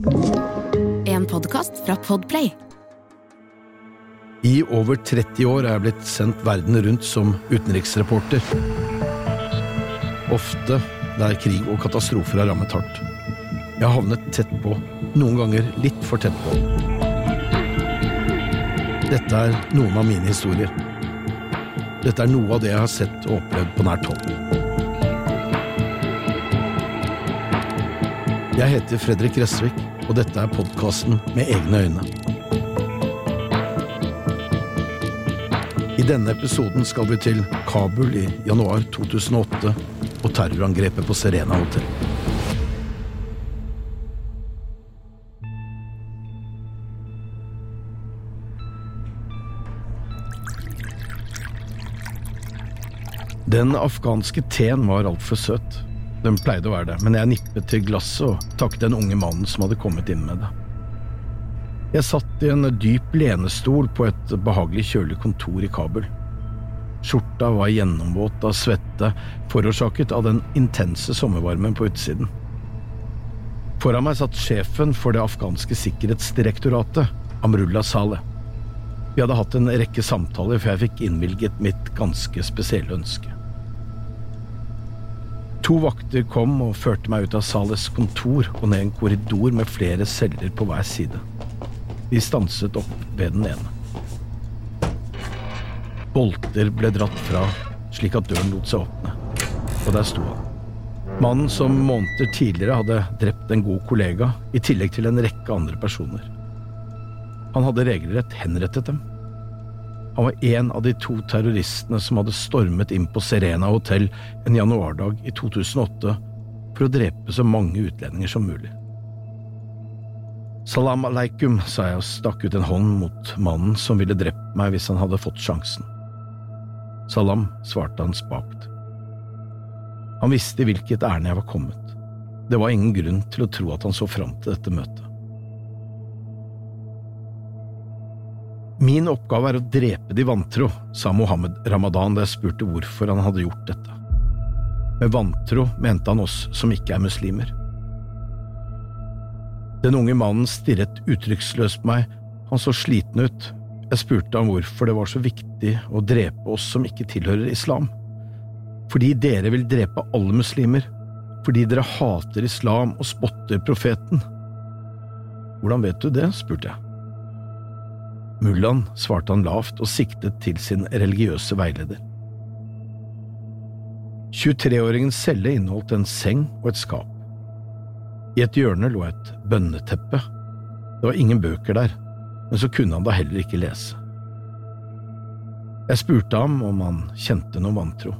En podkast fra Podplay. I over 30 år er jeg blitt sendt verden rundt som utenriksreporter. Ofte der krig og katastrofer har rammet hardt. Jeg har havnet tett på, noen ganger litt for tett på. Dette er noen av mine historier. Dette er noe av det jeg har sett og opplevd på nært hold. Jeg heter Fredrik Gressvik, og dette er podkasten Med egne øyne. I denne episoden skal vi til Kabul i januar 2008 og terrorangrepet på Serena hotell. Den afghanske teen var altfor søt. Den pleide å være det, men jeg nippet til glasset og takket den unge mannen som hadde kommet inn med det. Jeg satt i en dyp lenestol på et behagelig kjølig kontor i Kabul. Skjorta var gjennomvåt av svette, forårsaket av den intense sommervarmen på utsiden. Foran meg satt sjefen for det afghanske sikkerhetsdirektoratet, Amrullah Saleh. Vi hadde hatt en rekke samtaler før jeg fikk innvilget mitt ganske spesielle ønske. To vakter kom og førte meg ut av Sales kontor og ned en korridor med flere celler på hver side. De stanset opp ved den ene. Bolter ble dratt fra, slik at døren lot seg åpne, og der sto han. Mannen som måneder tidligere hadde drept en god kollega, i tillegg til en rekke andre personer. Han hadde regelrett henrettet dem. Han var en av de to terroristene som hadde stormet inn på Serena hotell en januardag i 2008 for å drepe så mange utlendinger som mulig. Salam aleikum, sa jeg og stakk ut en hånd mot mannen som ville drept meg hvis han hadde fått sjansen. Salam, svarte han spakt. Han visste i hvilket ærend jeg var kommet. Det var ingen grunn til å tro at han så fram til dette møtet. Min oppgave er å drepe de vantro, sa Mohammed Ramadan da jeg spurte hvorfor han hadde gjort dette. Med vantro mente han oss som ikke er muslimer. Den unge mannen stirret uttrykksløst på meg, han så sliten ut. Jeg spurte ham hvorfor det var så viktig å drepe oss som ikke tilhører islam. Fordi dere vil drepe alle muslimer, fordi dere hater islam og spotter profeten. Hvordan vet du det? spurte jeg. Mullaen, svarte han lavt og siktet til sin religiøse veileder. 23-åringens celle inneholdt en seng og et skap. I et hjørne lå et bønneteppe. Det var ingen bøker der, men så kunne han da heller ikke lese. Jeg spurte ham om han kjente noe vantro.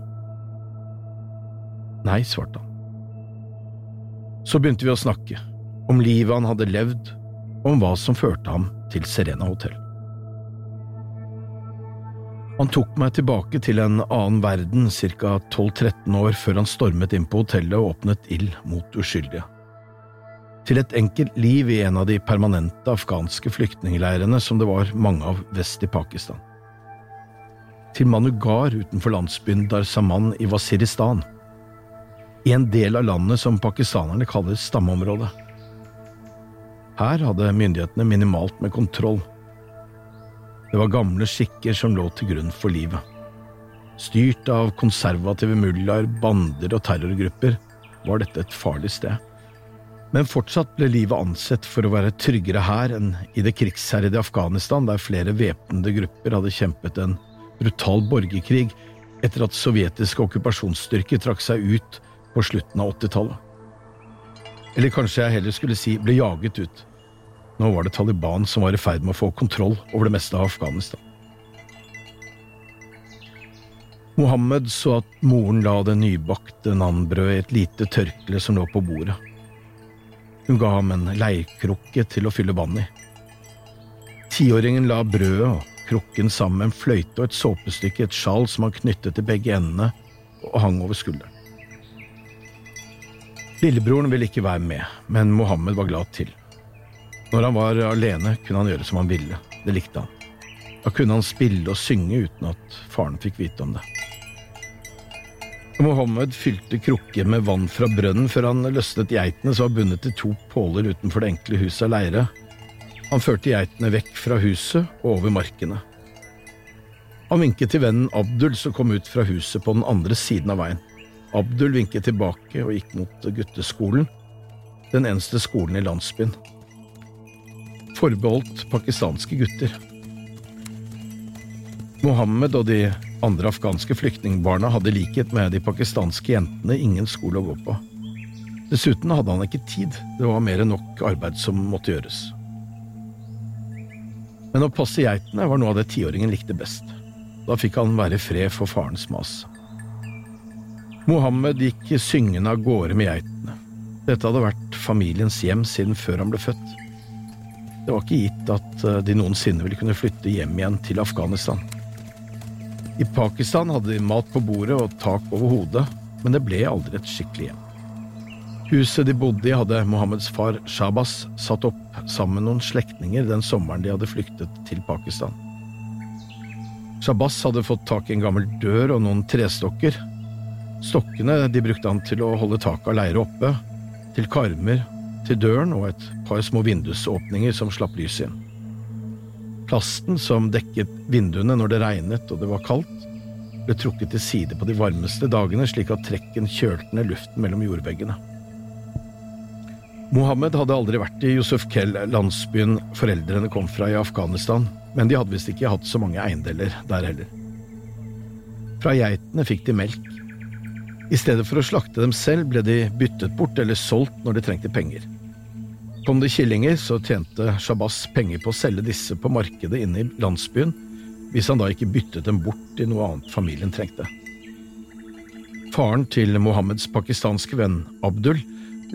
Nei, svarte han. Så begynte vi å snakke, om livet han hadde levd, og om hva som førte ham til Serena hotell. Han tok meg tilbake til en annen verden ca. 12–13 år før han stormet inn på hotellet og åpnet ild mot uskyldige. Til et enkelt liv i en av de permanente afghanske flyktningleirene som det var mange av vest i Pakistan. Til Manugar utenfor landsbyen Darsaman i Wasiristan, i en del av landet som pakistanerne kaller stammeområdet. Her hadde myndighetene minimalt med kontroll det var gamle skikker som lå til grunn for livet. Styrt av konservative mullaer, bander og terrorgrupper var dette et farlig sted. Men fortsatt ble livet ansett for å være tryggere her enn i det krigsherjede Afghanistan, der flere væpnede grupper hadde kjempet en brutal borgerkrig etter at sovjetiske okkupasjonsstyrker trakk seg ut på slutten av 80-tallet. Eller kanskje jeg heller skulle si ble jaget ut. Nå var det Taliban som var i ferd med å få kontroll over det meste av Afghanistan. Mohammed så at moren la det nybakte nanbrødet i et lite tørkle som lå på bordet. Hun ga ham en leirkrukke til å fylle vann i. Tiåringen la brødet og krukken sammen med en fløyte og et såpestykke i et sjal som han knyttet til begge endene og hang over skulderen. Lillebroren ville ikke være med, men Mohammed var glad til. Når han var alene, kunne han gjøre som han ville. Det likte han. Da kunne han spille og synge uten at faren fikk vite om det. Mohammed fylte krukker med vann fra brønnen før han løsnet geitene som var bundet til to påler utenfor det enkle huset av leire. Han førte geitene vekk fra huset og over markene. Han vinket til vennen Abdul som kom ut fra huset på den andre siden av veien. Abdul vinket tilbake og gikk mot gutteskolen, den eneste skolen i landsbyen. Forbeholdt pakistanske gutter. Mohammed og de andre afghanske flyktningbarna hadde likhet med de pakistanske jentene ingen skole å gå på. Dessuten hadde han ikke tid, det var mer enn nok arbeid som måtte gjøres. Men å passe geitene var noe av det tiåringen likte best. Da fikk han være i fred for farens mas. Mohammed gikk syngende av gårde med geitene. Dette hadde vært familiens hjem siden før han ble født. Det var ikke gitt at eh, de noensinne ville kunne flytte hjem igjen til Afghanistan. I Pakistan hadde de mat på bordet og tak over hodet, men det ble aldri et skikkelig hjem. Huset de bodde i hadde Mohammeds far Shabas satt opp sammen med noen slektninger den sommeren de hadde flyktet til Pakistan. Shabas hadde fått tak i en gammel dør og noen trestokker, Stokkene de brukte han til å holde taket av leiret oppe, til karmer, til døren og et par små vindusåpninger som slapp lys inn. Plasten som dekket vinduene når det regnet og det var kaldt, ble trukket til side på de varmeste dagene slik at trekken kjølte ned luften mellom jordveggene. Mohammed hadde aldri vært i Yusuf Kell, landsbyen foreldrene kom fra i Afghanistan, men de hadde visst ikke hatt så mange eiendeler der heller. Fra geitene fikk de melk, i stedet for å slakte dem selv ble de byttet bort eller solgt når de trengte penger. Kom det killinger, så tjente Shabazz penger på å selge disse på markedet inne i landsbyen, hvis han da ikke byttet dem bort til noe annet familien trengte. Faren til Mohammeds pakistanske venn Abdul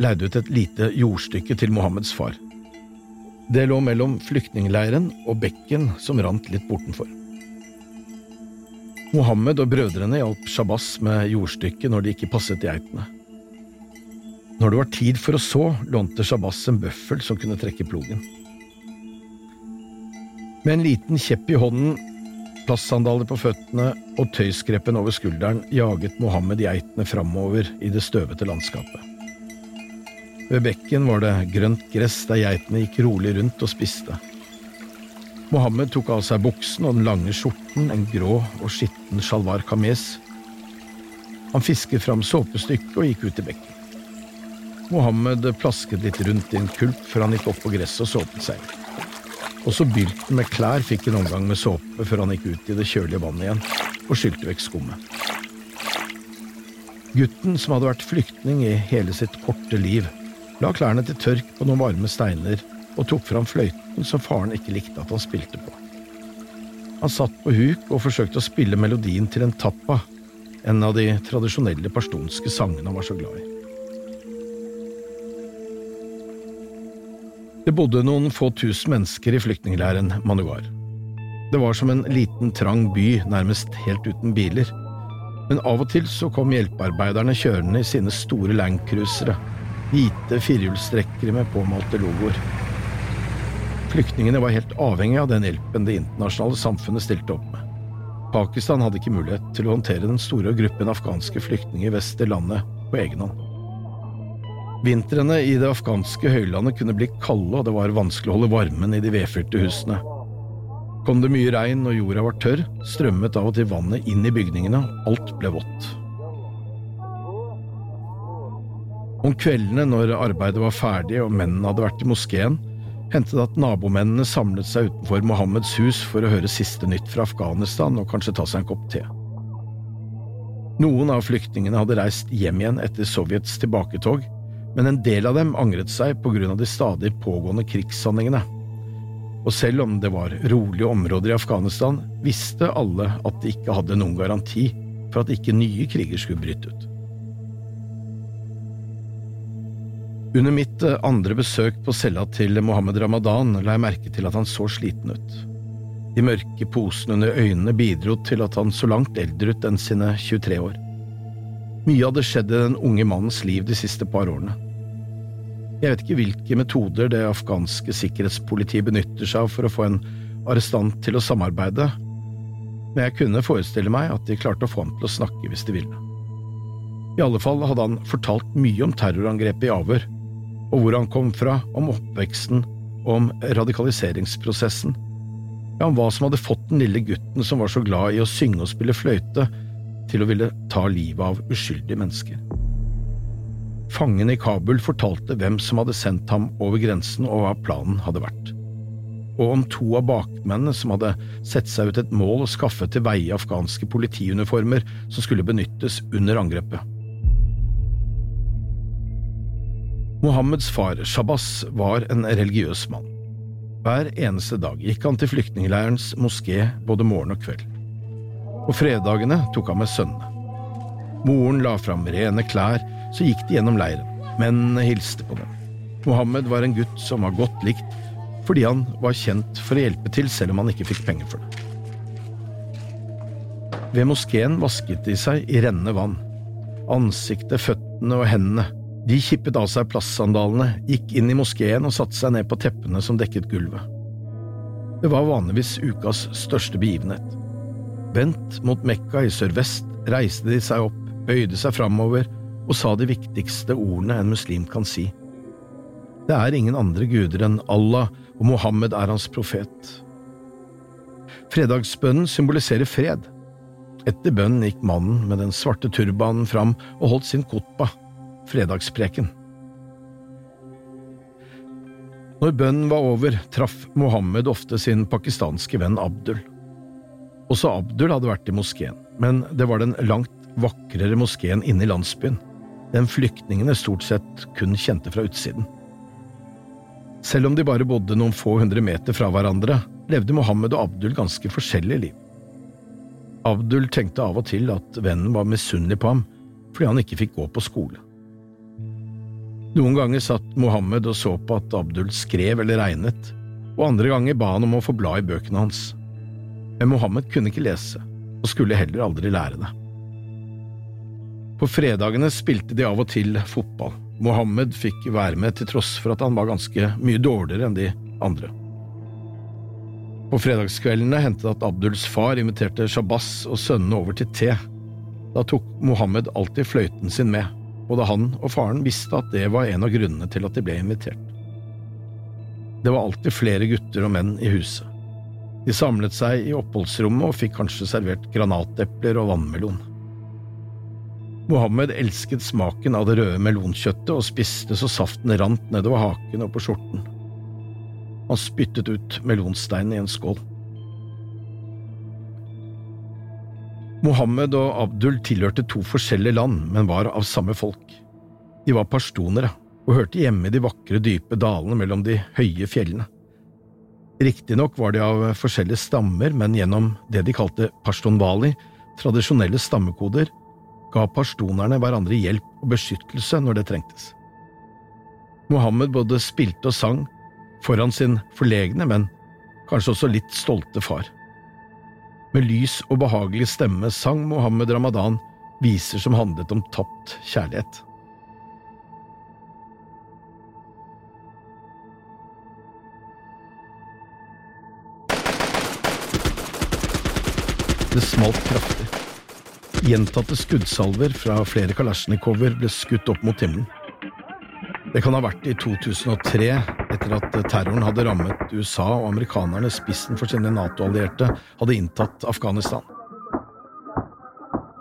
leide ut et lite jordstykke til Mohammeds far. Det lå mellom flyktningleiren og bekken som rant litt bortenfor. Mohammed og brødrene hjalp Shabbas med jordstykket når det ikke passet geitene. Når det var tid for å så, lånte Shabbas en bøffel som kunne trekke plogen. Med en liten kjepp i hånden, plassandaler på føttene og tøyskreppen over skulderen jaget Mohammed geitene framover i det støvete landskapet. Ved bekken var det grønt gress der geitene gikk rolig rundt og spiste. Mohammed tok av seg buksen og den lange skjorten, en grå og skitten sjalvar kames. Han fisket fram såpestykket og gikk ut i bekken. Mohammed plasket litt rundt i en kulp før han gikk opp på gresset og såpet seg. Også bylten med klær fikk en omgang med såpe før han gikk ut i det kjølige vannet igjen og skylte vekk skummet. Gutten, som hadde vært flyktning i hele sitt korte liv, la klærne til tørk på noen varme steiner og tok fram fløyten som faren ikke likte at han spilte på. Han satt på huk og forsøkte å spille melodien til en tappa, en av de tradisjonelle pashtunske sangene han var så glad i. Det bodde noen få tusen mennesker i flyktningleiren Manuar. Det var som en liten, trang by, nærmest helt uten biler. Men av og til så kom hjelpearbeiderne kjørende i sine store landcruisere, hvite firehjulstrekkere med påmalte logoer. Flyktningene var helt avhengig av den hjelpen det internasjonale samfunnet stilte opp med. Pakistan hadde ikke mulighet til å håndtere den store gruppen afghanske flyktninger vest i landet på egen hånd. Vintrene i det afghanske høylandet kunne bli kalde, og det var vanskelig å holde varmen i de vedfylte husene. Kom det mye regn og jorda var tørr, strømmet av og til vannet inn i bygningene, alt ble vått. Om kveldene når arbeidet var ferdig og mennene hadde vært i moskeen, hendte det at nabomennene samlet seg utenfor Mohammeds hus for å høre siste nytt fra Afghanistan og kanskje ta seg en kopp te. Noen av flyktningene hadde reist hjem igjen etter Sovjets tilbaketog, men en del av dem angret seg på grunn av de stadig pågående krigshandlingene. Og selv om det var rolige områder i Afghanistan, visste alle at de ikke hadde noen garanti for at ikke nye kriger skulle bryte ut. Under mitt eh, andre besøk på cella til Mohammed Ramadan la jeg merke til at han så sliten ut. De mørke posene under øynene bidro til at han så langt eldre ut enn sine 23 år. Mye hadde skjedd i den unge mannens liv de siste par årene. Jeg vet ikke hvilke metoder det afghanske sikkerhetspolitiet benytter seg av for å få en arrestant til å samarbeide, men jeg kunne forestille meg at de klarte å få ham til å snakke hvis de ville. I alle fall hadde han fortalt mye om terrorangrepet i avhør, og hvor han kom fra, om oppveksten om radikaliseringsprosessen, ja, om hva som hadde fått den lille gutten som var så glad i å synge og spille fløyte, til å ville ta livet av uskyldige mennesker. Fangen i Kabul fortalte hvem som hadde sendt ham over grensen og hva planen hadde vært. Og om to av bakmennene som hadde sett seg ut et mål å skaffe til veie afghanske politiuniformer som skulle benyttes under angrepet. Mohammeds far, Shabbas, var en religiøs mann. Hver eneste dag gikk han til flyktningleirens moské både morgen og kveld. På fredagene tok han med sønnene. Moren la fram rene klær så gikk de gjennom leiren. Mennene hilste på dem. Mohammed var en gutt som var godt likt, fordi han var kjent for å hjelpe til selv om han ikke fikk penger for det. Ved moskeen vasket de seg i rennende vann. Ansiktet, føttene og hendene. De kippet av seg plastsandalene, gikk inn i moskeen og satte seg ned på teppene som dekket gulvet. Det var vanligvis ukas største begivenhet. Vendt mot Mekka i sørvest reiste de seg opp, bøyde seg framover og sa de viktigste ordene en muslim kan si. Det er ingen andre guder enn Allah, og Mohammed er hans profet. Fredagsbønnen symboliserer fred. Etter bønnen gikk mannen med den svarte turbanen fram og holdt sin kotba, fredagspreken. Når bønnen var over, traff Mohammed ofte sin pakistanske venn Abdul. Også Abdul hadde vært i moskeen, men det var den langt vakrere moskeen inne i landsbyen den flyktningene stort sett kun kjente fra utsiden. Selv om de bare bodde noen få hundre meter fra hverandre, levde Mohammed og Abdul ganske forskjellige liv. Abdul tenkte av og til at vennen var misunnelig på ham fordi han ikke fikk gå på skole. Noen ganger satt Mohammed og så på at Abdul skrev eller regnet, og andre ganger ba han om å få bla i bøkene hans. Men Mohammed kunne ikke lese, og skulle heller aldri lære det. På fredagene spilte de av og til fotball. Mohammed fikk være med til tross for at han var ganske mye dårligere enn de andre. På fredagskveldene hendte det at Abduls far inviterte Shabazz og sønnene over til te. Da tok Mohammed alltid fløyten sin med. Både han og faren visste at det var en av grunnene til at de ble invitert. Det var alltid flere gutter og menn i huset. De samlet seg i oppholdsrommet og fikk kanskje servert granatepler og vannmelon. Mohammed elsket smaken av det røde melonkjøttet og spiste så saften rant nedover haken og på skjorten. Han spyttet ut melonsteinen i en skål. Mohammed og Abdul tilhørte to forskjellige land, men var av samme folk. De var pashtunere og hørte hjemme i de vakre, dype dalene mellom de høye fjellene. Riktignok var de av forskjellige stammer, men gjennom det de kalte pashtunwali, tradisjonelle stammekoder, ga pashtunerne hverandre hjelp og beskyttelse når det trengtes. Mohammed både spilte og sang, foran sin forlegne, men kanskje også litt stolte far. Med lys og behagelig stemme sang Mohammed Ramadan viser som handlet om tapt kjærlighet. Det smalt kraftig. Gjentatte skuddsalver fra flere kalasjnikover ble skutt opp mot himmelen. Det kan ha vært i 2003, etter at terroren hadde rammet USA og amerikanerne spissen for sine Nato-allierte hadde inntatt Afghanistan.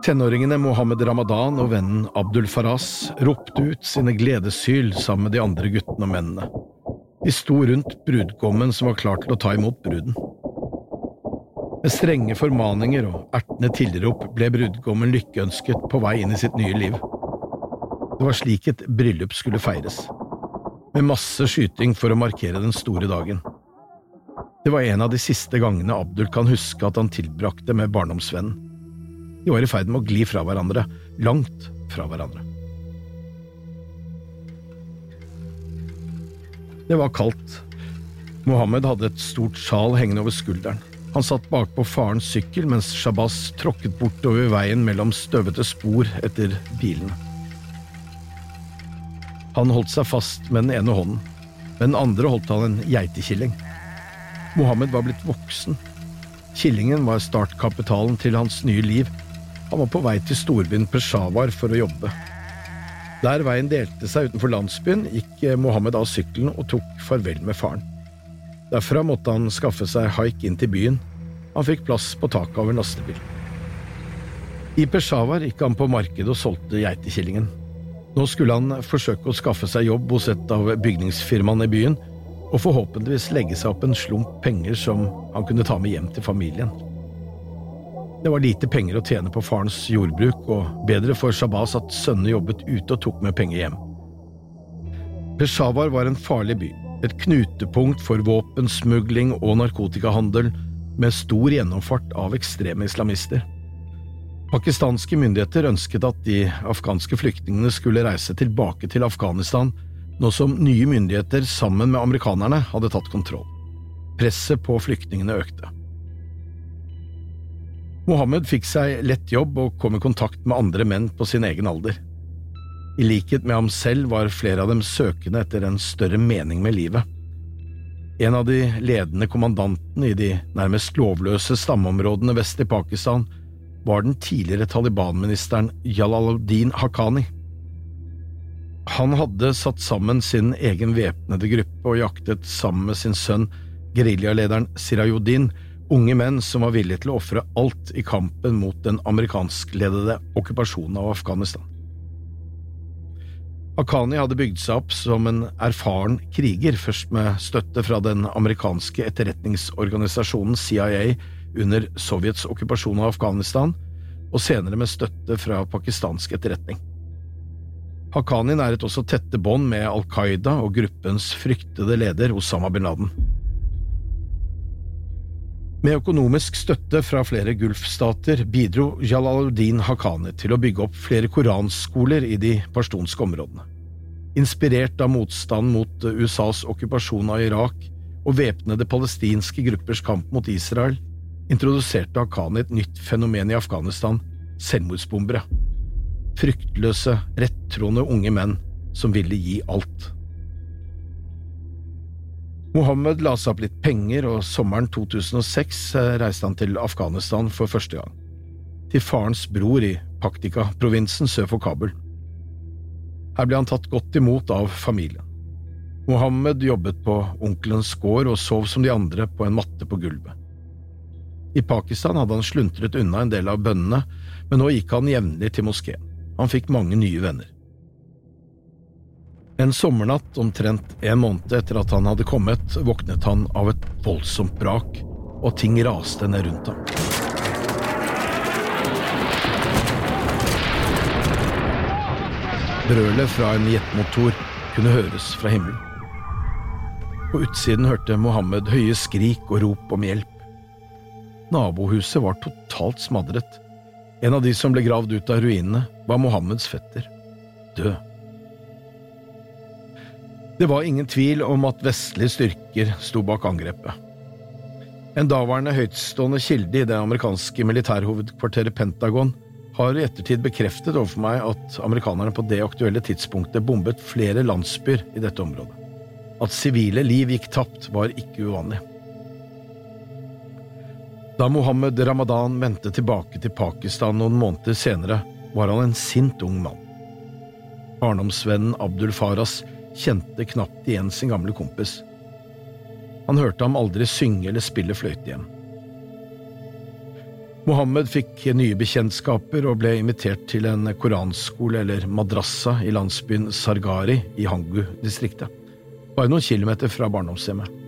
Tenåringene Mohammed Ramadan og vennen Abdul Faraz ropte ut sine gledeshyl sammen med de andre guttene og mennene. De sto rundt brudgommen som var klar til å ta imot bruden. Med strenge formaninger og ertende tilrop ble brudgommen lykkeønsket på vei inn i sitt nye liv. Det var slik et bryllup skulle feires, med masse skyting for å markere den store dagen. Det var en av de siste gangene Abdul kan huske at han tilbrakte med barndomsvennen. De var i ferd med å gli fra hverandre, langt fra hverandre. Det var kaldt. Mohammed hadde et stort sjal hengende over skulderen. Han satt bakpå farens sykkel mens Shabazz tråkket bortover veien mellom støvete spor etter bilene. Han holdt seg fast med den ene hånden, med den andre holdt han en geitekilling. Mohammed var blitt voksen. Killingen var startkapitalen til hans nye liv. Han var på vei til storbyen Peshawar for å jobbe. Der veien delte seg utenfor landsbyen, gikk Mohammed av sykkelen og tok farvel med faren. Derfra måtte han skaffe seg haik inn til byen. Han fikk plass på taket av en lastebil. I Peshawar gikk han på markedet og solgte geitekillingen. Nå skulle han forsøke å skaffe seg jobb hos et av bygningsfirmaene i byen, og forhåpentligvis legge seg opp en slump penger som han kunne ta med hjem til familien. Det var lite penger å tjene på farens jordbruk, og bedre for Shabazz at sønnene jobbet ute og tok med penger hjem. Peshawar var en farlig by et knutepunkt for våpensmugling og narkotikahandel, med stor gjennomfart av ekstreme islamister. Pakistanske myndigheter ønsket at de afghanske flyktningene skulle reise tilbake til Afghanistan, nå som nye myndigheter sammen med amerikanerne hadde tatt kontroll. Presset på flyktningene økte. Mohammed fikk seg lett jobb og kom i kontakt med andre menn på sin egen alder. I likhet med ham selv var flere av dem søkende etter en større mening med livet. En av de ledende kommandantene i de nærmest lovløse stammeområdene vest i Pakistan var den tidligere Taliban-ministeren Jalaluddin Haqqani. Han hadde satt sammen sin egen væpnede gruppe og jaktet sammen med sin sønn, geriljalederen Sirajuddin, unge menn som var villige til å ofre alt i kampen mot den amerikanskledede okkupasjonen av Afghanistan. Haqqani hadde bygd seg opp som en erfaren kriger, først med støtte fra den amerikanske etterretningsorganisasjonen CIA under Sovjets okkupasjon av Afghanistan, og senere med støtte fra pakistansk etterretning. Haqqani næret også tette bånd med Al Qaida og gruppens fryktede leder Osama bin Laden. Med økonomisk støtte fra flere gulfstater bidro Jalaluddin Haqqani til å bygge opp flere koranskoler i de pashtunske områdene. Inspirert av motstand mot USAs okkupasjon av Irak og væpnede palestinske gruppers kamp mot Israel, introduserte Haqqani et nytt fenomen i Afghanistan – selvmordsbombere. Fryktløse, rettroende unge menn som ville gi alt. Mohammed la seg opp litt penger, og sommeren 2006 eh, reiste han til Afghanistan for første gang. Til farens bror i Paktika-provinsen sør for Kabul. Her ble han tatt godt imot av familien. Mohammed jobbet på onkelens gård og sov som de andre på en matte på gulvet. I Pakistan hadde han sluntret unna en del av bønnene, men nå gikk han jevnlig til moskeen. Han fikk mange nye venner. En sommernatt, omtrent en måned etter at han hadde kommet, våknet han av et voldsomt brak, og ting raste ned rundt ham. Brølet fra en jetmotor kunne høres fra himmelen. På utsiden hørte Mohammed høye skrik og rop om hjelp. Nabohuset var totalt smadret. En av de som ble gravd ut av ruinene, var Mohammeds fetter. Død. Det var ingen tvil om at vestlige styrker sto bak angrepet. En daværende høytstående kilde i det amerikanske militærhovedkvarteret Pentagon har i ettertid bekreftet overfor meg at amerikanerne på det aktuelle tidspunktet bombet flere landsbyer i dette området. At sivile liv gikk tapt, var ikke uvanlig. Da Mohammed Ramadan vendte tilbake til Pakistan noen måneder senere, var han en sint ung mann. Barndomsvennen Abdul Faras kjente knapt igjen sin gamle kompis. Han hørte ham aldri synge eller spille fløyte igjen. Mohammed fikk nye bekjentskaper og ble invitert til en koranskole eller madrassa i landsbyen Sargari i Hangu-distriktet, bare noen kilometer fra barndomshjemmet.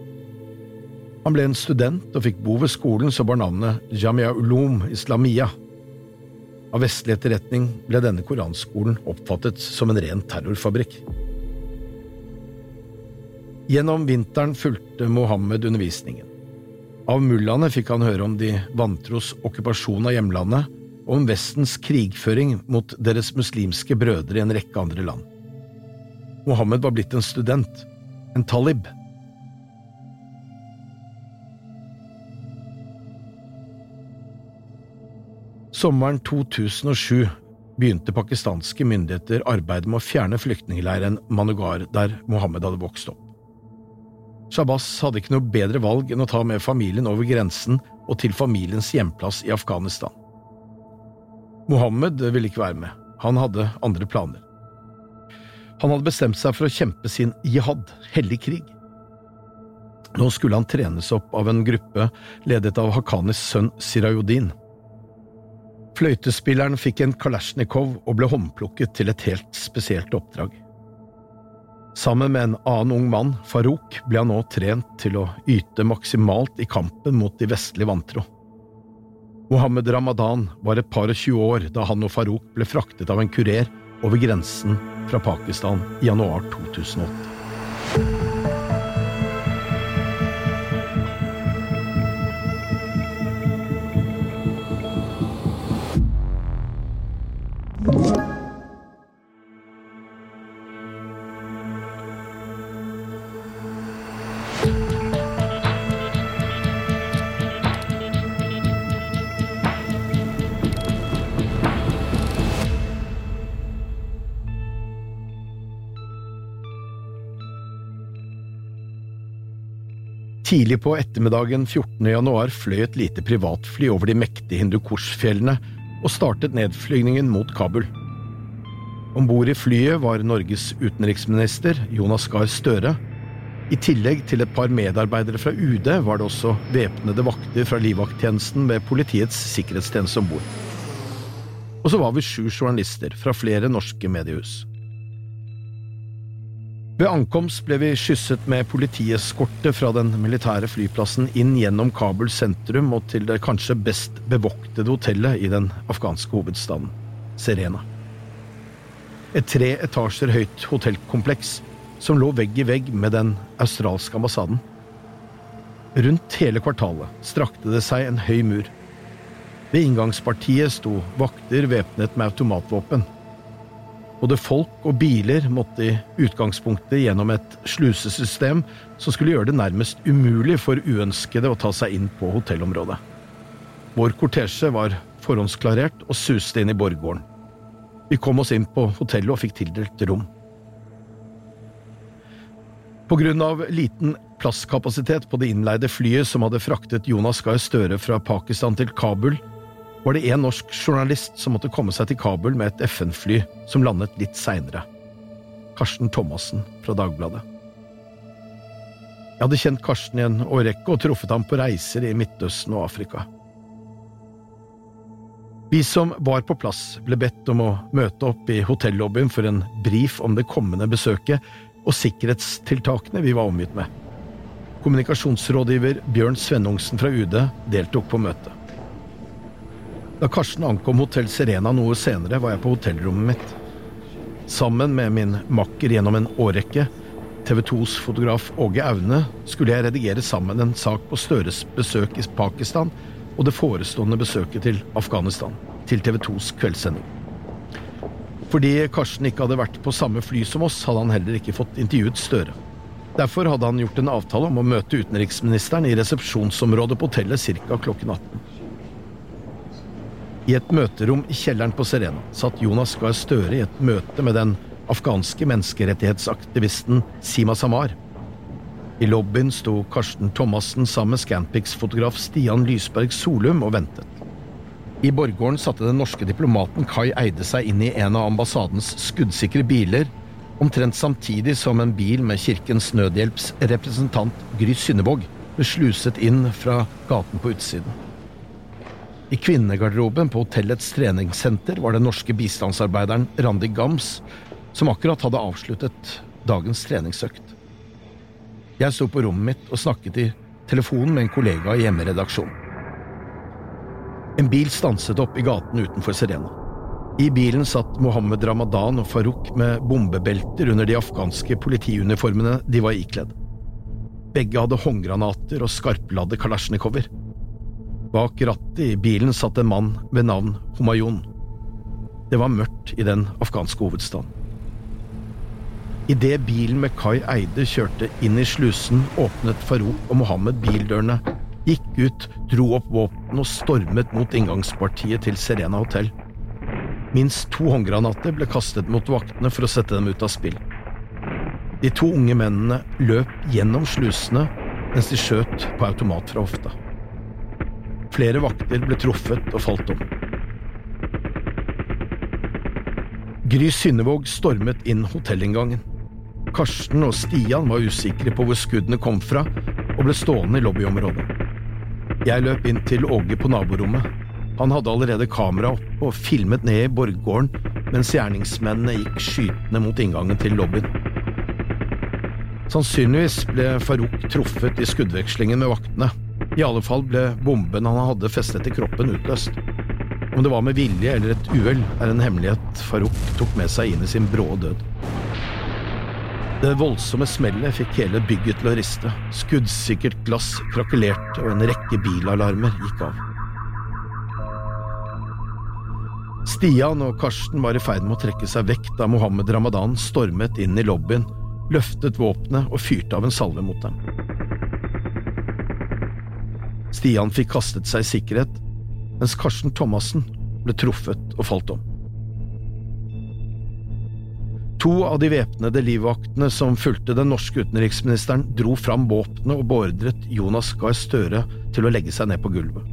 Han ble en student og fikk bo ved skolen som bar navnet Jamia Ulum Islamia. Av vestlig etterretning ble denne koranskolen oppfattet som en ren terrorfabrikk. Gjennom vinteren fulgte Mohammed undervisningen. Av mullaene fikk han høre om de vantros okkupasjon av hjemlandet og om Vestens krigføring mot deres muslimske brødre i en rekke andre land. Mohammed var blitt en student, en talib. Sommeren 2007 begynte pakistanske myndigheter arbeidet med å fjerne flyktningleiren Manugar, der Mohammed hadde vokst opp. Shabazz hadde ikke noe bedre valg enn å ta med familien over grensen og til familiens hjemplass i Afghanistan. Mohammed ville ikke være med, han hadde andre planer. Han hadde bestemt seg for å kjempe sin jihad, hellig krig. Nå skulle han trenes opp av en gruppe ledet av Hakanis sønn Sirayuddin. Fløytespilleren fikk en kalasjnikov og ble håndplukket til et helt spesielt oppdrag. Sammen med en annen ung mann, Farouk, ble han nå trent til å yte maksimalt i kampen mot de vestlige vantro. Mohammed Ramadan var et par og tjue år da han og Farouk ble fraktet av en kurer over grensen fra Pakistan i januar 2008. Tidlig på ettermiddagen 14. januar fløy et lite privatfly over de mektige Hindukush-fjellene og startet nedflygningen mot Kabul. Om bord i flyet var Norges utenriksminister Jonas Gahr Støre. I tillegg til et par medarbeidere fra UD var det også væpnede vakter fra livvakttjenesten ved Politiets sikkerhetstjeneste om bord. Og så var vi sju journalister fra flere norske mediehus. Ved ankomst ble vi skysset med politieskorte fra den militære flyplassen inn gjennom Kabul sentrum og til det kanskje best bevoktede hotellet i den afghanske hovedstaden, Serena. Et tre etasjer høyt hotellkompleks som lå vegg i vegg med den australske ambassaden. Rundt hele kvartalet strakte det seg en høy mur. Ved inngangspartiet sto vakter væpnet med automatvåpen. Både folk og biler måtte i utgangspunktet gjennom et slusesystem som skulle gjøre det nærmest umulig for uønskede å ta seg inn på hotellområdet. Vår kortesje var forhåndsklarert og suste inn i borggården. Vi kom oss inn på hotellet og fikk tildelt rom. På grunn av liten plasskapasitet på det innleide flyet som hadde fraktet Jonas Gahr Støre fra Pakistan til Kabul, var det en norsk journalist som måtte komme seg til Kabul med et FN-fly som landet litt seinere. Karsten Thomassen fra Dagbladet. Jeg hadde kjent Karsten i en årrekke og truffet ham på reiser i Midtøsten og Afrika. Vi som var på plass, ble bedt om å møte opp i hotellobbyen for en brief om det kommende besøket og sikkerhetstiltakene vi var omgitt med. Kommunikasjonsrådgiver Bjørn Svennungsen fra UD deltok på møtet. Da Karsten ankom Hotell Serena noe senere, var jeg på hotellrommet mitt. Sammen med min makker gjennom en årrekke, TV 2s fotograf Åge Aune, skulle jeg redigere sammen en sak på Støres besøk i Pakistan og det forestående besøket til Afghanistan, til TV 2s kveldssending. Fordi Karsten ikke hadde vært på samme fly som oss, hadde han heller ikke fått intervjuet Støre. Derfor hadde han gjort en avtale om å møte utenriksministeren i resepsjonsområdet på hotellet ca. klokken 18. I et møterom i kjelleren på Serena satt Jonas Gahr Støre i et møte med den afghanske menneskerettighetsaktivisten Sima Samar. I lobbyen sto Karsten Thomassen sammen med Scanpix-fotograf Stian Lysberg Solum og ventet. I borggården satte den norske diplomaten Kai Eide seg inn i en av ambassadens skuddsikre biler, omtrent samtidig som en bil med Kirkens Nødhjelps representant Gry Synnevåg ble sluset inn fra gaten på utsiden. I kvinnegarderoben på hotellets treningssenter var den norske bistandsarbeideren Randi Gams, som akkurat hadde avsluttet dagens treningsøkt. Jeg sto på rommet mitt og snakket i telefonen med en kollega i hjemmeredaksjonen. En bil stanset opp i gaten utenfor Serena. I bilen satt Mohammed Ramadan og Farouk med bombebelter under de afghanske politiuniformene de var ikledd. Begge hadde håndgranater og skarpladde kalasjnikover. Bak rattet i bilen satt en mann ved navn Homayon. Det var mørkt i den afghanske hovedstaden. Idet bilen med Kai Eide kjørte inn i slusen, åpnet Farouk og Mohammed bildørene, gikk ut, dro opp våpen og stormet mot inngangspartiet til Serena hotell. Minst to håndgranater ble kastet mot vaktene for å sette dem ut av spill. De to unge mennene løp gjennom slusene mens de skjøt på automat fra hofta. Flere vakter ble truffet og falt om. Gry Synnevåg stormet inn hotellinngangen. Karsten og Stian var usikre på hvor skuddene kom fra, og ble stående i lobbyområdet. Jeg løp inn til Åge på naborommet. Han hadde allerede kamera oppe og filmet ned i borggården mens gjerningsmennene gikk skytende mot inngangen til lobbyen. Sannsynligvis ble Farouk truffet i skuddvekslingen med vaktene. I alle fall ble bomben han hadde festet i kroppen, utløst. Om det var med vilje eller et uhell, er en hemmelighet Farouk tok med seg inn i sin brå død. Det voldsomme smellet fikk hele bygget til å riste. Skuddsikkert glass krakelerte, og en rekke bilalarmer gikk av. Stian og Karsten var i ferd med å trekke seg vekk da Mohammed Ramadan stormet inn i lobbyen, løftet våpenet og fyrte av en salve mot dem. Stian fikk kastet seg i sikkerhet, mens Karsten Thomassen ble truffet og falt om. To av de væpnede livvaktene som fulgte den norske utenriksministeren, dro fram våpnene og beordret Jonas Gahr Støre til å legge seg ned på gulvet.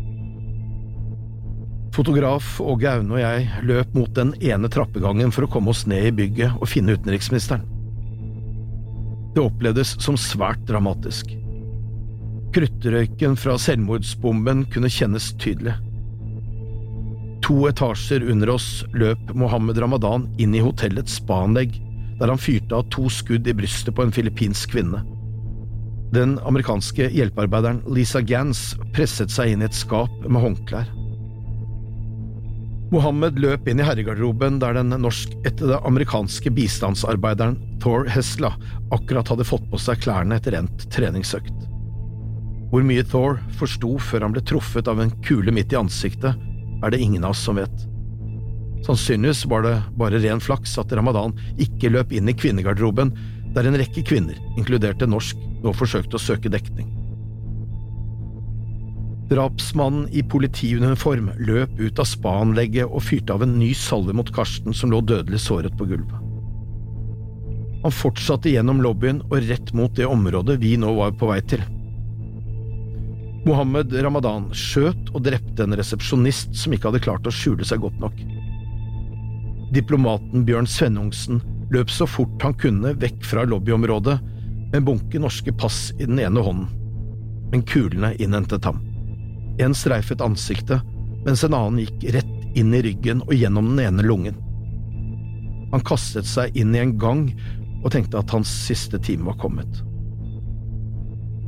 Fotograf Åge Aune og jeg løp mot den ene trappegangen for å komme oss ned i bygget og finne utenriksministeren. Det opplevdes som svært dramatisk. Kruttrøyken fra selvmordsbomben kunne kjennes tydelig. To etasjer under oss løp Mohammed Ramadan inn i hotellets spaanlegg, der han fyrte av to skudd i brystet på en filippinsk kvinne. Den amerikanske hjelpearbeideren Lisa Gans presset seg inn i et skap med håndklær. Mohammed løp inn i herregarderoben der den norsk-ættede amerikanske bistandsarbeideren Thor Hesla akkurat hadde fått på seg klærne etter endt treningsøkt. Hvor mye Thor forsto før han ble truffet av en kule midt i ansiktet, er det ingen av oss som vet. Sannsynligvis var det bare ren flaks at Ramadan ikke løp inn i kvinnegarderoben, der en rekke kvinner, inkludert en norsk, nå forsøkte å søke dekning. Drapsmannen i politiuniform løp ut av spaanlegget og fyrte av en ny salve mot Karsten som lå dødelig såret på gulvet. Han fortsatte gjennom lobbyen og rett mot det området vi nå var på vei til. Mohammed Ramadan skjøt og drepte en resepsjonist som ikke hadde klart å skjule seg godt nok. Diplomaten Bjørn Svennungsen løp så fort han kunne vekk fra lobbyområdet med en bunke norske pass i den ene hånden, men kulene innhentet ham. En streifet ansiktet, mens en annen gikk rett inn i ryggen og gjennom den ene lungen. Han kastet seg inn i en gang og tenkte at hans siste time var kommet.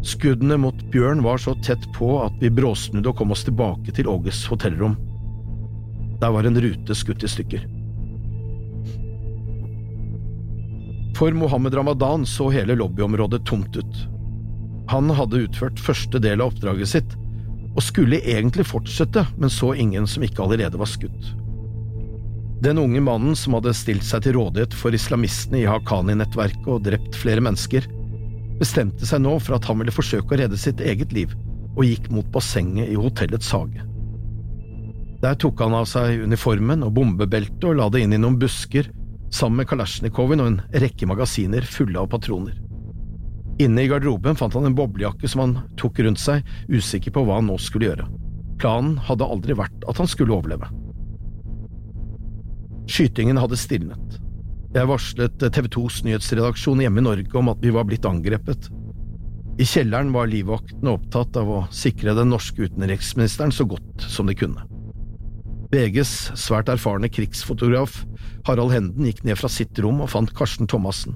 Skuddene mot Bjørn var så tett på at vi bråsnudde og kom oss tilbake til Åges hotellrom. Der var en rute skutt i stykker. For Mohammed Ramadan så hele lobbyområdet tomt ut. Han hadde utført første del av oppdraget sitt, og skulle egentlig fortsette, men så ingen som ikke allerede var skutt. Den unge mannen som hadde stilt seg til rådighet for islamistene i Haqqani-nettverket og drept flere mennesker, bestemte seg nå for at han ville forsøke å redde sitt eget liv, og gikk mot bassenget i hotellets hage. Der tok han av seg uniformen og bombebeltet og la det inn i noen busker, sammen med kalasjnikoven og en rekke magasiner fulle av patroner. Inne i garderoben fant han en boblejakke som han tok rundt seg, usikker på hva han nå skulle gjøre. Planen hadde aldri vært at han skulle overleve. Skytingen hadde stilnet. Jeg varslet TV 2s nyhetsredaksjon hjemme i Norge om at vi var blitt angrepet. I kjelleren var livvaktene opptatt av å sikre den norske utenriksministeren så godt som de kunne. VGs svært erfarne krigsfotograf Harald Henden gikk ned fra sitt rom og fant Karsten Thomassen.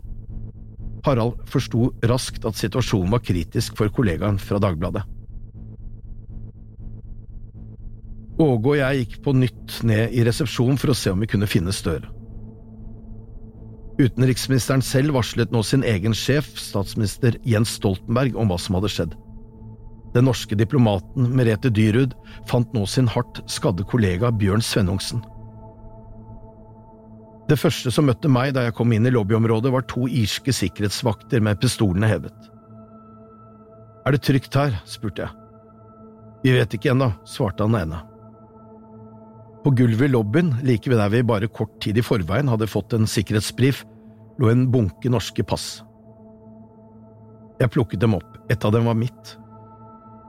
Harald forsto raskt at situasjonen var kritisk for kollegaen fra Dagbladet. Åge og jeg gikk på nytt ned i resepsjonen for å se om vi kunne finne Støre. Utenriksministeren selv varslet nå sin egen sjef, statsminister Jens Stoltenberg, om hva som hadde skjedd. Den norske diplomaten Merete Dyrud fant nå sin hardt skadde kollega Bjørn Svennungsen. Det første som møtte meg da jeg kom inn i lobbyområdet, var to irske sikkerhetsvakter med pistolene hevet. Er det trygt her? spurte jeg. Vi vet ikke ennå, svarte han ene. På gulvet i lobbyen, like ved der vi bare kort tid i forveien hadde fått en sikkerhetsbrief, lå en bunke norske pass. Jeg plukket dem opp, et av dem var mitt.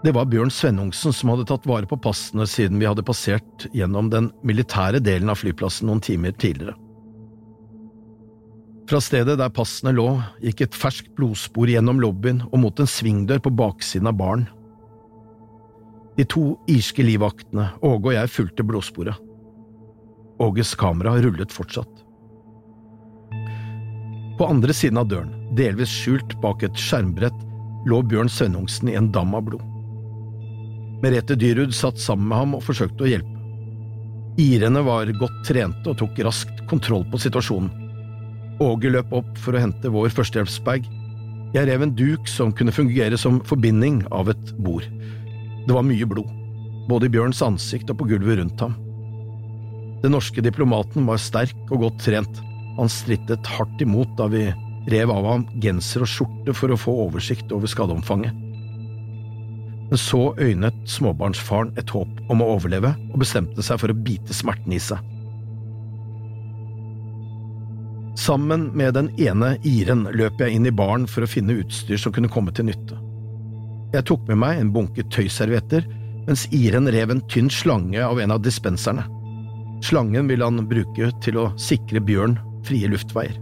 Det var Bjørn Svennungsen som hadde tatt vare på passene siden vi hadde passert gjennom den militære delen av flyplassen noen timer tidligere. Fra stedet der passene lå, gikk et ferskt blodspor gjennom lobbyen og mot en svingdør på baksiden av baren. De to irske livvaktene, Åge og jeg, fulgte blodsporet. Åges kamera rullet fortsatt. På andre siden av døren, delvis skjult bak et skjermbrett, lå Bjørn Svennungsen i en dam av blod. Merete Dyrud satt sammen med ham og forsøkte å hjelpe. Irene var godt trente og tok raskt kontroll på situasjonen. Åge løp opp for å hente vår førstehjelpsbag. Jeg rev en duk som kunne fungere som forbinding av et bord. Det var mye blod, både i Bjørns ansikt og på gulvet rundt ham. Den norske diplomaten var sterk og godt trent. Han strittet hardt imot da vi rev av ham genser og skjorte for å få oversikt over skadeomfanget. Men så øynet småbarnsfaren et håp om å overleve, og bestemte seg for å bite smerten i seg. Sammen med den ene iren løp jeg inn i baren for å finne utstyr som kunne komme til nytte. Jeg tok med meg en bunke tøyservietter, mens iren rev en tynn slange av en av dispenserne. Slangen ville han bruke til å sikre Bjørn frie luftveier.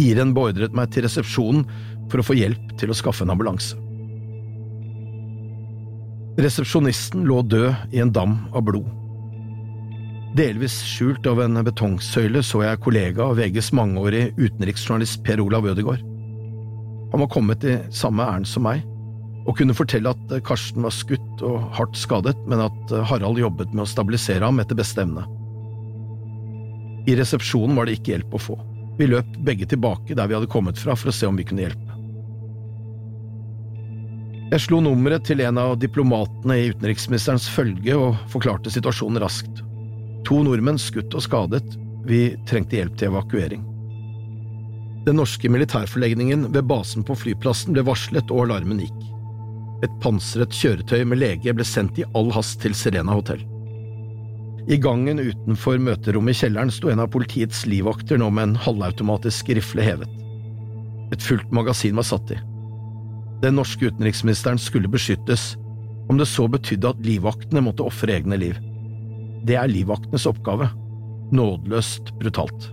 Iren beordret meg til resepsjonen for å få hjelp til å skaffe en ambulanse. Resepsjonisten lå død i en dam av blod. Delvis skjult av en betongsøyle så jeg kollega av VGs mangeårige utenriksjournalist Per Olav Ødegaard. Han var kommet i samme ærend som meg, og kunne fortelle at Karsten var skutt og hardt skadet, men at Harald jobbet med å stabilisere ham etter beste evne. I resepsjonen var det ikke hjelp å få. Vi løp begge tilbake der vi hadde kommet fra for å se om vi kunne hjelpe. Jeg slo nummeret til en av diplomatene i utenriksministerens følge og forklarte situasjonen raskt. To nordmenn skutt og skadet, vi trengte hjelp til evakuering. Den norske militærforlegningen ved basen på flyplassen ble varslet og alarmen gikk. Et pansret kjøretøy med lege ble sendt i all hast til Serena hotell. I gangen utenfor møterommet i kjelleren sto en av politiets livvakter nå med en halvautomatisk rifle hevet. Et fullt magasin var satt i. Den norske utenriksministeren skulle beskyttes, om det så betydde at livvaktene måtte ofre egne liv. Det er livvaktenes oppgave. Nådeløst brutalt.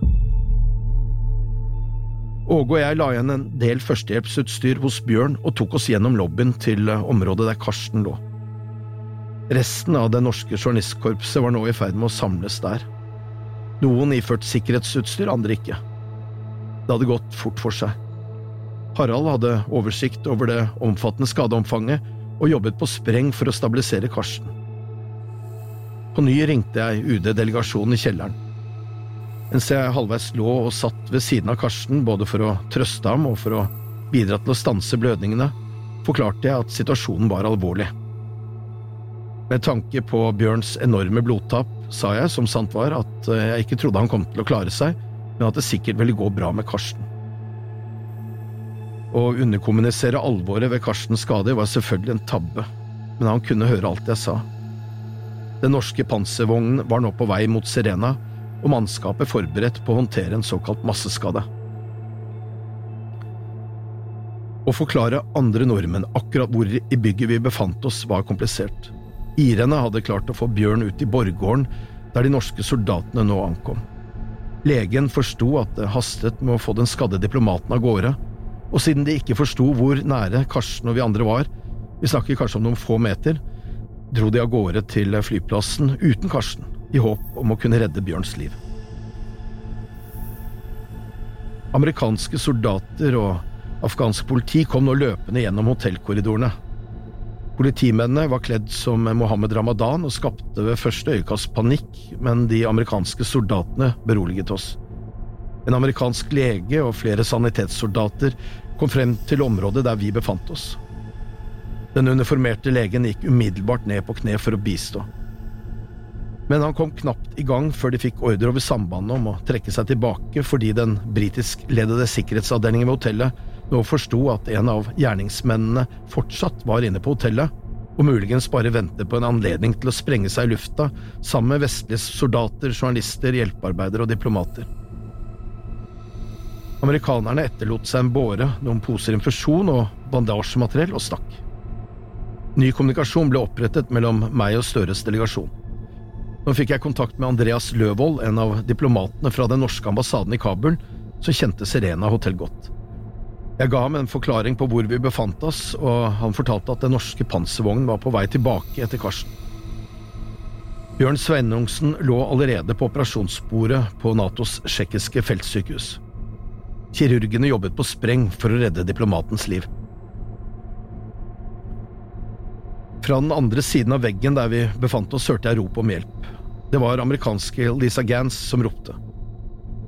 Åge og jeg la igjen en del førstehjelpsutstyr hos Bjørn og tok oss gjennom lobbyen til området der Karsten lå. Resten av det norske journalistkorpset var nå i ferd med å samles der. Noen iført sikkerhetsutstyr, andre ikke. Det hadde gått fort for seg. Harald hadde oversikt over det omfattende skadeomfanget og jobbet på spreng for å stabilisere Karsten. På ny ringte jeg UD-delegasjonen i kjelleren. Mens jeg halvveis lå og satt ved siden av Karsten, både for å trøste ham og for å bidra til å stanse blødningene, forklarte jeg at situasjonen var alvorlig. Med tanke på Bjørns enorme blodtap sa jeg, som sant var, at eh, jeg ikke trodde han kom til å klare seg, men at det sikkert ville gå bra med Karsten. Å underkommunisere alvoret ved Karstens skader var selvfølgelig en tabbe, men han kunne høre alt jeg sa. Den norske panservognen var nå på vei mot Serena, og mannskapet forberedt på å håndtere en såkalt masseskade. Å forklare andre nordmenn akkurat hvor i bygget vi befant oss, var komplisert. Irene hadde klart å få Bjørn ut i borggården, der de norske soldatene nå ankom. Legen forsto at det hastet med å få den skadde diplomaten av gårde, og siden de ikke forsto hvor nære Karsten og vi andre var, vi snakker kanskje om noen få meter, dro de av gårde til flyplassen uten Karsten, i håp om å kunne redde Bjørns liv. Amerikanske soldater og afghansk politi kom nå løpende gjennom hotellkorridorene. Politimennene var kledd som Mohammed Ramadan og skapte ved første øyekast panikk, men de amerikanske soldatene beroliget oss. En amerikansk lege og flere sanitetssoldater kom frem til området der vi befant oss. Den uniformerte legen gikk umiddelbart ned på kne for å bistå. Men han kom knapt i gang før de fikk ordre over sambandet om å trekke seg tilbake fordi den britiskledede sikkerhetsavdelingen ved hotellet nå forsto at en av gjerningsmennene fortsatt var inne på hotellet, og muligens bare ventet på en anledning til å sprenge seg i lufta sammen med vestlige soldater, journalister, hjelpearbeidere og diplomater. Amerikanerne etterlot seg en båre, noen poser infusjon og bandasjemateriell og stakk. Ny kommunikasjon ble opprettet mellom meg og Støres delegasjon. Nå fikk jeg kontakt med Andreas Løvold, en av diplomatene fra den norske ambassaden i Kabul, som kjente Serena hotell godt. Jeg ga ham en forklaring på hvor vi befant oss, og han fortalte at den norske panservognen var på vei tilbake etter Karsten. Bjørn Sveinungsen lå allerede på operasjonsbordet på Natos tsjekkiske feltsykehus. Kirurgene jobbet på spreng for å redde diplomatens liv. Fra den andre siden av veggen der vi befant oss, hørte jeg rop om hjelp. Det var amerikanske Lisa Gans som ropte.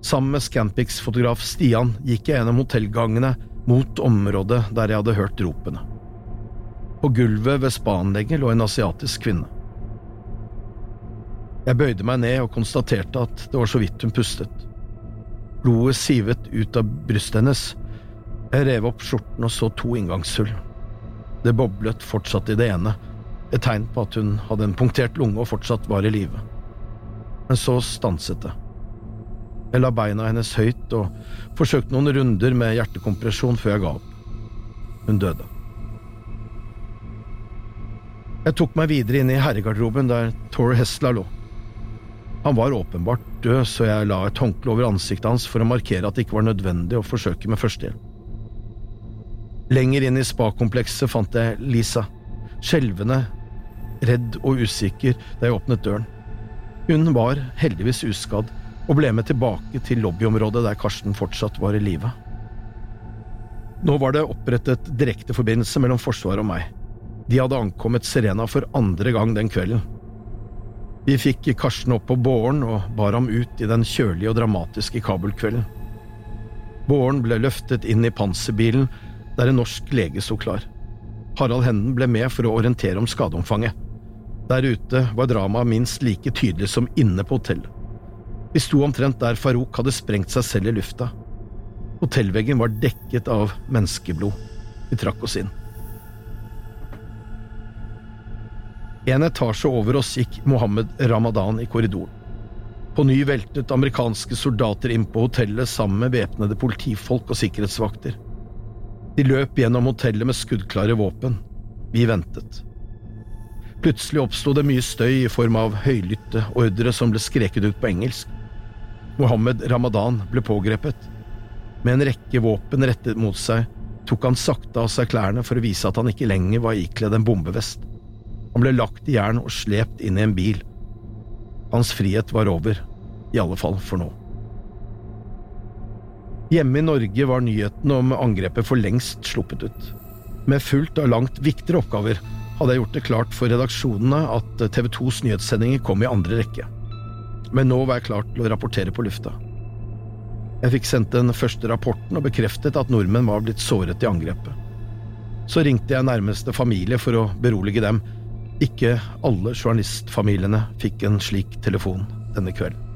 Sammen med Scampix-fotograf Stian gikk jeg gjennom hotellgangene mot området der jeg hadde hørt ropene. På gulvet ved spa-anlegget lå en asiatisk kvinne. Jeg bøyde meg ned og konstaterte at det var så vidt hun pustet. Blodet sivet ut av brystet hennes. Jeg rev opp skjorten og så to inngangshull. Det boblet fortsatt i det ene, et tegn på at hun hadde en punktert lunge og fortsatt var i live. Men så stanset det. Jeg la beina hennes høyt og forsøkte noen runder med hjertekompresjon før jeg ga opp. Hun døde. Jeg tok meg videre inn i herregarderoben der Tor Hesla lå. Han var åpenbart død, så jeg la et håndkle over ansiktet hans for å markere at det ikke var nødvendig å forsøke med førstehjelp. Lenger inn i spakomplekset fant jeg Lisa, skjelvende, redd og usikker da jeg åpnet døren. Hun var heldigvis uskadd og ble med tilbake til lobbyområdet der Karsten fortsatt var i live. Nå var det opprettet direkteforbindelse mellom Forsvaret og meg. De hadde ankommet Serena for andre gang den kvelden. Vi fikk Karsten opp på båren og bar ham ut i den kjølige og dramatiske Kabul-kvelden. Båren ble løftet inn i panserbilen der en norsk lege sto klar. Harald Henden ble med for å orientere om skadeomfanget. Der ute var dramaet minst like tydelig som inne på hotellet. Vi sto omtrent der Farouk hadde sprengt seg selv i lufta. Hotellveggen var dekket av menneskeblod. Vi trakk oss inn. En etasje over oss gikk Mohammed Ramadan i korridoren. På ny veltet amerikanske soldater inn på hotellet sammen med væpnede politifolk og sikkerhetsvakter. De løp gjennom hotellet med skuddklare våpen. Vi ventet. Plutselig oppsto det mye støy i form av høylytte ordre som ble skreket ut på engelsk. Mohammed Ramadan ble pågrepet. Med en rekke våpen rettet mot seg tok han sakte av seg klærne for å vise at han ikke lenger var ikledd en bombevest. Han ble lagt i jern og slept inn i en bil. Hans frihet var over, i alle fall for nå. Hjemme i Norge var nyheten om angrepet for lengst sluppet ut. Med fullt av langt viktigere oppgaver hadde jeg gjort det klart for redaksjonene at TV 2s nyhetssendinger kom i andre rekke. Men nå var jeg klar til å rapportere på lufta. Jeg fikk sendt den første rapporten og bekreftet at nordmenn var blitt såret i angrepet. Så ringte jeg nærmeste familie for å berolige dem, ikke alle journalistfamiliene fikk en slik telefon denne kvelden.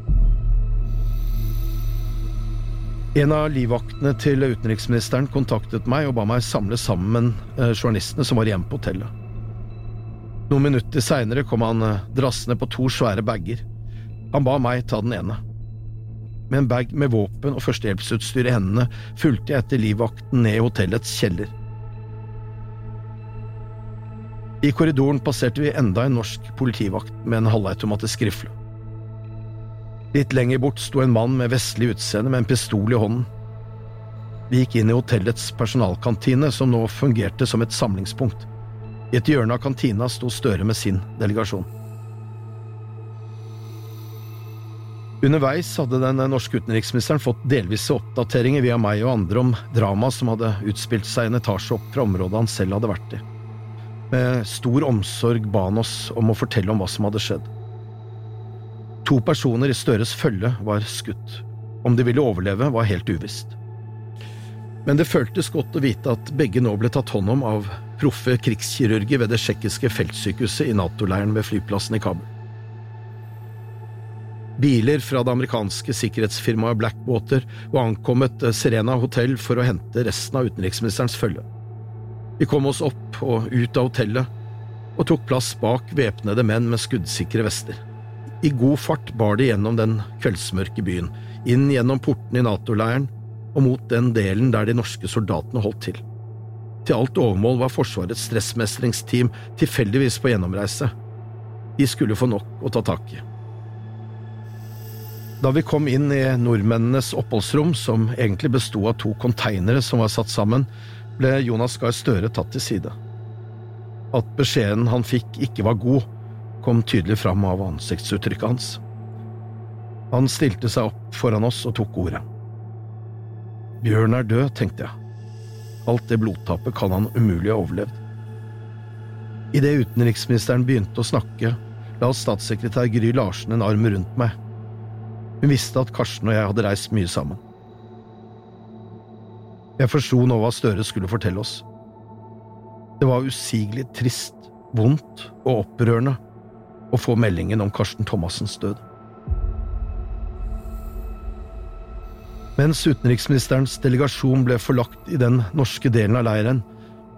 En av livvaktene til utenriksministeren kontaktet meg og ba meg samle sammen eh, journalistene som var igjen på hotellet. Noen minutter seinere kom han eh, drassende på to svære bager. Han ba meg ta den ene. Med en bag med våpen og førstehjelpsutstyr i hendene fulgte jeg etter livvakten ned i hotellets kjeller. I korridoren passerte vi enda en norsk politivakt med en halvautomatisk rifle. Litt lenger bort sto en mann med vestlig utseende med en pistol i hånden. Vi gikk inn i hotellets personalkantine, som nå fungerte som et samlingspunkt. I et hjørne av kantina sto Støre med sin delegasjon. Underveis hadde den norske utenriksministeren fått delvise oppdateringer via meg og andre om dramaet som hadde utspilt seg en etasje opp fra området han selv hadde vært i med stor omsorg ba han oss om å fortelle om hva som hadde skjedd. To personer i Støres følge var skutt. Om de ville overleve, var helt uvisst. Men det føltes godt å vite at begge nå ble tatt hånd om av proffe krigskirurger ved det tsjekkiske feltsykehuset i Nato-leiren ved flyplassen i Kabul. Biler fra det amerikanske sikkerhetsfirmaet Blackwater var ankommet Serena hotell for å hente resten av utenriksministerens følge. Vi kom oss opp og ut av hotellet og tok plass bak væpnede menn med skuddsikre vester. I god fart bar de gjennom den kveldsmørke byen, inn gjennom portene i NATO-leiren og mot den delen der de norske soldatene holdt til. Til alt overmål var Forsvarets stressmestringsteam tilfeldigvis på gjennomreise. De skulle få nok å ta tak i. Da vi kom inn i nordmennenes oppholdsrom, som egentlig besto av to konteinere som var satt sammen, ble Jonas Gahr Støre tatt til side. At beskjeden han fikk ikke var god, kom tydelig fram av ansiktsuttrykket hans. Han stilte seg opp foran oss og tok ordet. Bjørn er død, tenkte jeg. Alt det blodtapet kan han umulig ha overlevd. Idet utenriksministeren begynte å snakke, la statssekretær Gry Larsen en arm rundt meg. Hun visste at Karsten og jeg hadde reist mye sammen. Jeg forsto nå hva Støre skulle fortelle oss. Det var usigelig trist, vondt og opprørende å få meldingen om Karsten Thomassens død. Mens utenriksministerens delegasjon ble forlagt i den norske delen av leiren,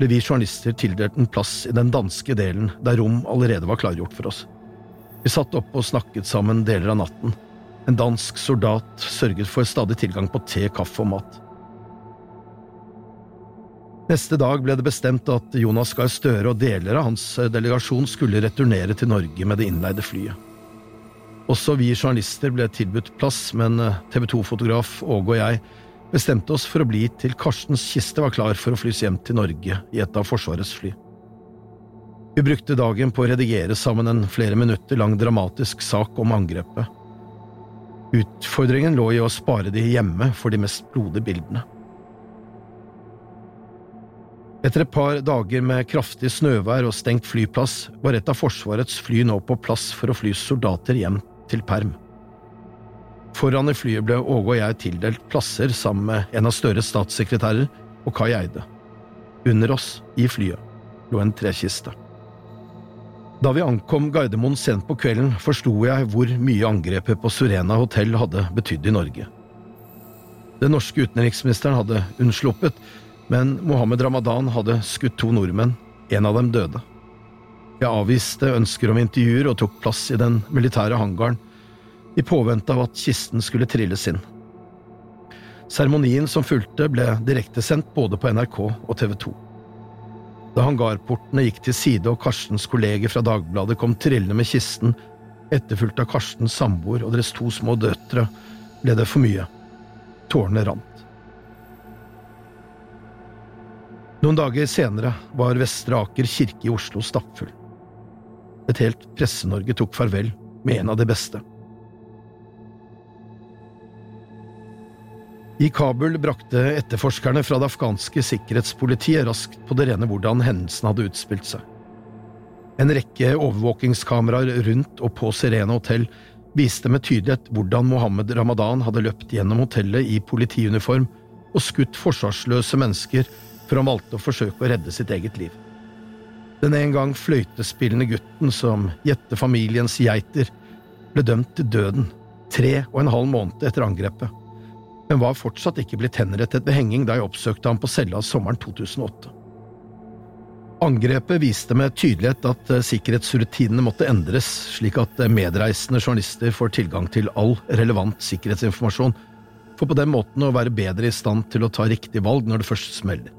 ble vi journalister tildelt en plass i den danske delen der rom allerede var klargjort for oss. Vi satt opp og snakket sammen deler av natten. En dansk soldat sørget for stadig tilgang på te, kaffe og mat. Neste dag ble det bestemt at Jonas Gahr Støre og deler av hans delegasjon skulle returnere til Norge med det innleide flyet. Også vi journalister ble tilbudt plass, men TV 2-fotograf Åge og jeg bestemte oss for å bli til Karstens kiste var klar for å flys hjem til Norge i et av Forsvarets fly. Vi brukte dagen på å redigere sammen en flere minutter lang dramatisk sak om angrepet. Utfordringen lå i å spare de hjemme for de mest blodige bildene. Etter et par dager med kraftig snøvær og stengt flyplass var et av Forsvarets fly nå på plass for å fly soldater hjem til perm. Foran i flyet ble Åge og jeg tildelt plasser sammen med en av Støres statssekretærer og Kai Eide. Under oss, i flyet, lå en trekiste. Da vi ankom Gardermoen sent på kvelden, forsto jeg hvor mye angrepet på Surena hotell hadde betydd i Norge. Den norske utenriksministeren hadde unnsluppet, men Mohammed Ramadan hadde skutt to nordmenn, en av dem døde. Jeg avviste ønsker om intervjuer og tok plass i den militære hangaren, i påvente av at kisten skulle trilles inn. Seremonien som fulgte, ble direktesendt både på NRK og TV 2. Da hangarportene gikk til side og Karstens kolleger fra Dagbladet kom trillende med kisten, etterfulgt av Karstens samboer og deres to små døtre, ble det for mye. Tårene rant. Noen dager senere var Vestre Aker kirke i Oslo stappfull. Et helt Presse-Norge tok farvel med en av de beste. I Kabul brakte etterforskerne fra det afghanske sikkerhetspolitiet raskt på det rene hvordan hendelsen hadde utspilt seg. En rekke overvåkingskameraer rundt og på Sirene hotell viste med tydelighet hvordan Mohammed Ramadan hadde løpt gjennom hotellet i politiuniform og skutt forsvarsløse mennesker før han valgte å forsøke å redde sitt eget liv. Den en gang fløytespillende gutten som gjette familiens geiter, ble dømt til døden tre og en halv måned etter angrepet, men var fortsatt ikke blitt henrettet ved henging da jeg oppsøkte ham på cella sommeren 2008. Angrepet viste med tydelighet at eh, sikkerhetsrutinene måtte endres, slik at eh, medreisende journalister får tilgang til all relevant sikkerhetsinformasjon, for på den måten å være bedre i stand til å ta riktig valg når det først smeller.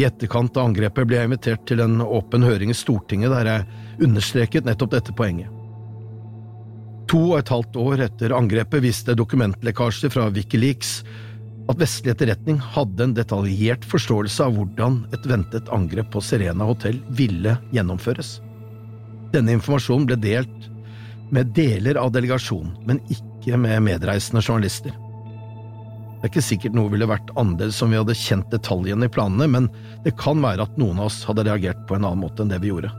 I etterkant av angrepet ble jeg invitert til en åpen høring i Stortinget der jeg understreket nettopp dette poenget. To og et halvt år etter angrepet viste dokumentlekkasjer fra Wikileaks at vestlig etterretning hadde en detaljert forståelse av hvordan et ventet angrep på Serena hotell ville gjennomføres. Denne informasjonen ble delt med deler av delegasjonen, men ikke med medreisende journalister. Det er ikke sikkert noe ville vært annerledes om vi hadde kjent detaljene i planene, men det kan være at noen av oss hadde reagert på en annen måte enn det vi gjorde.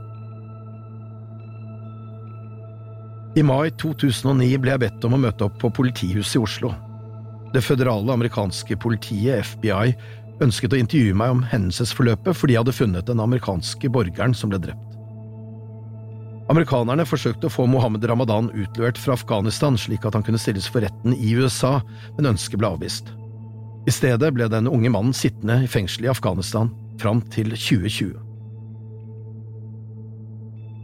I mai 2009 ble jeg bedt om å møte opp på politihuset i Oslo. Det føderale amerikanske politiet, FBI, ønsket å intervjue meg om hendelsesforløpet fordi jeg hadde funnet den amerikanske borgeren som ble drept. Amerikanerne forsøkte å få Mohammed Ramadan utlevert fra Afghanistan slik at han kunne stilles for retten i USA, men ønsket ble avvist. I stedet ble den unge mannen sittende i fengsel i Afghanistan fram til 2020.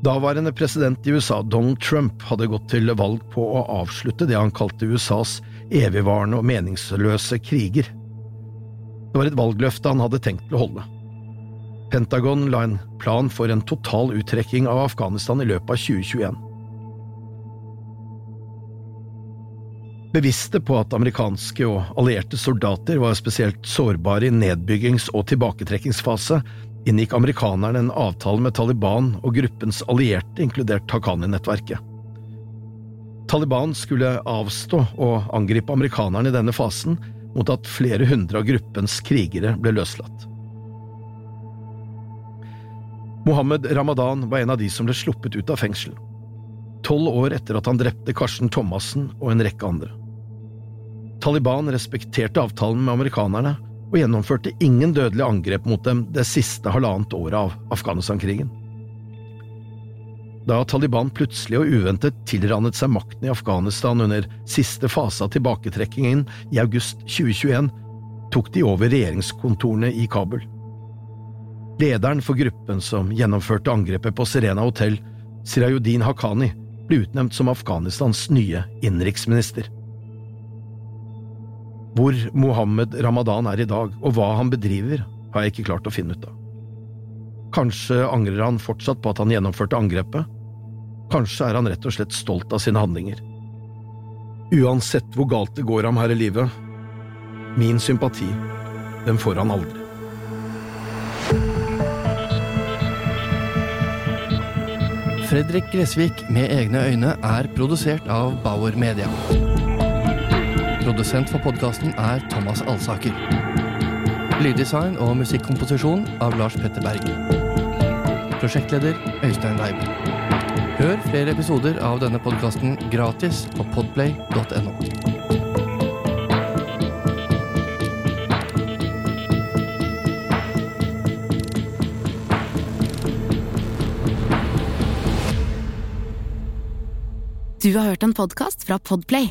Daværende president i USA, Donald Trump, hadde gått til valg på å avslutte det han kalte USAs evigvarende og meningsløse kriger. Det var et valgløfte han hadde tenkt til å holde. Pentagon la en plan for en total uttrekking av Afghanistan i løpet av 2021. Bevisste på at amerikanske og allierte soldater var spesielt sårbare i nedbyggings- og tilbaketrekkingsfase, inngikk amerikanerne en avtale med Taliban og gruppens allierte, inkludert Haqqani-nettverket. Taliban skulle avstå å angripe amerikanerne i denne fasen, mot at flere hundre av gruppens krigere ble løslatt. Mohammed Ramadan var en av de som ble sluppet ut av fengsel. Tolv år etter at han drepte Karsten Thomassen og en rekke andre. Taliban respekterte avtalen med amerikanerne og gjennomførte ingen dødelige angrep mot dem det siste halvannet året av Afghanistan-krigen. Da Taliban plutselig og uventet tilrannet seg makten i Afghanistan under siste fase av tilbaketrekkingen i august 2021, tok de over regjeringskontorene i Kabul. Lederen for gruppen som gjennomførte angrepet på Serena hotell, Sirayuddin Haqqani, ble utnevnt som Afghanistans nye innenriksminister. Hvor Mohammed Ramadan er i dag, og hva han bedriver, har jeg ikke klart å finne ut av. Kanskje angrer han fortsatt på at han gjennomførte angrepet? Kanskje er han rett og slett stolt av sine handlinger? Uansett hvor galt det går ham her i livet, min sympati, den får han aldri. Fredrik Gressvik med egne øyne er produsert av Bauer Media. Produsent for podkasten er Thomas Alsaker. Lyddesign og musikkomposisjon av Lars Petter Berg. Prosjektleder Øystein Weib. Hør flere episoder av denne podkasten gratis på podplay.no. Du har hørt en podkast fra Podplay.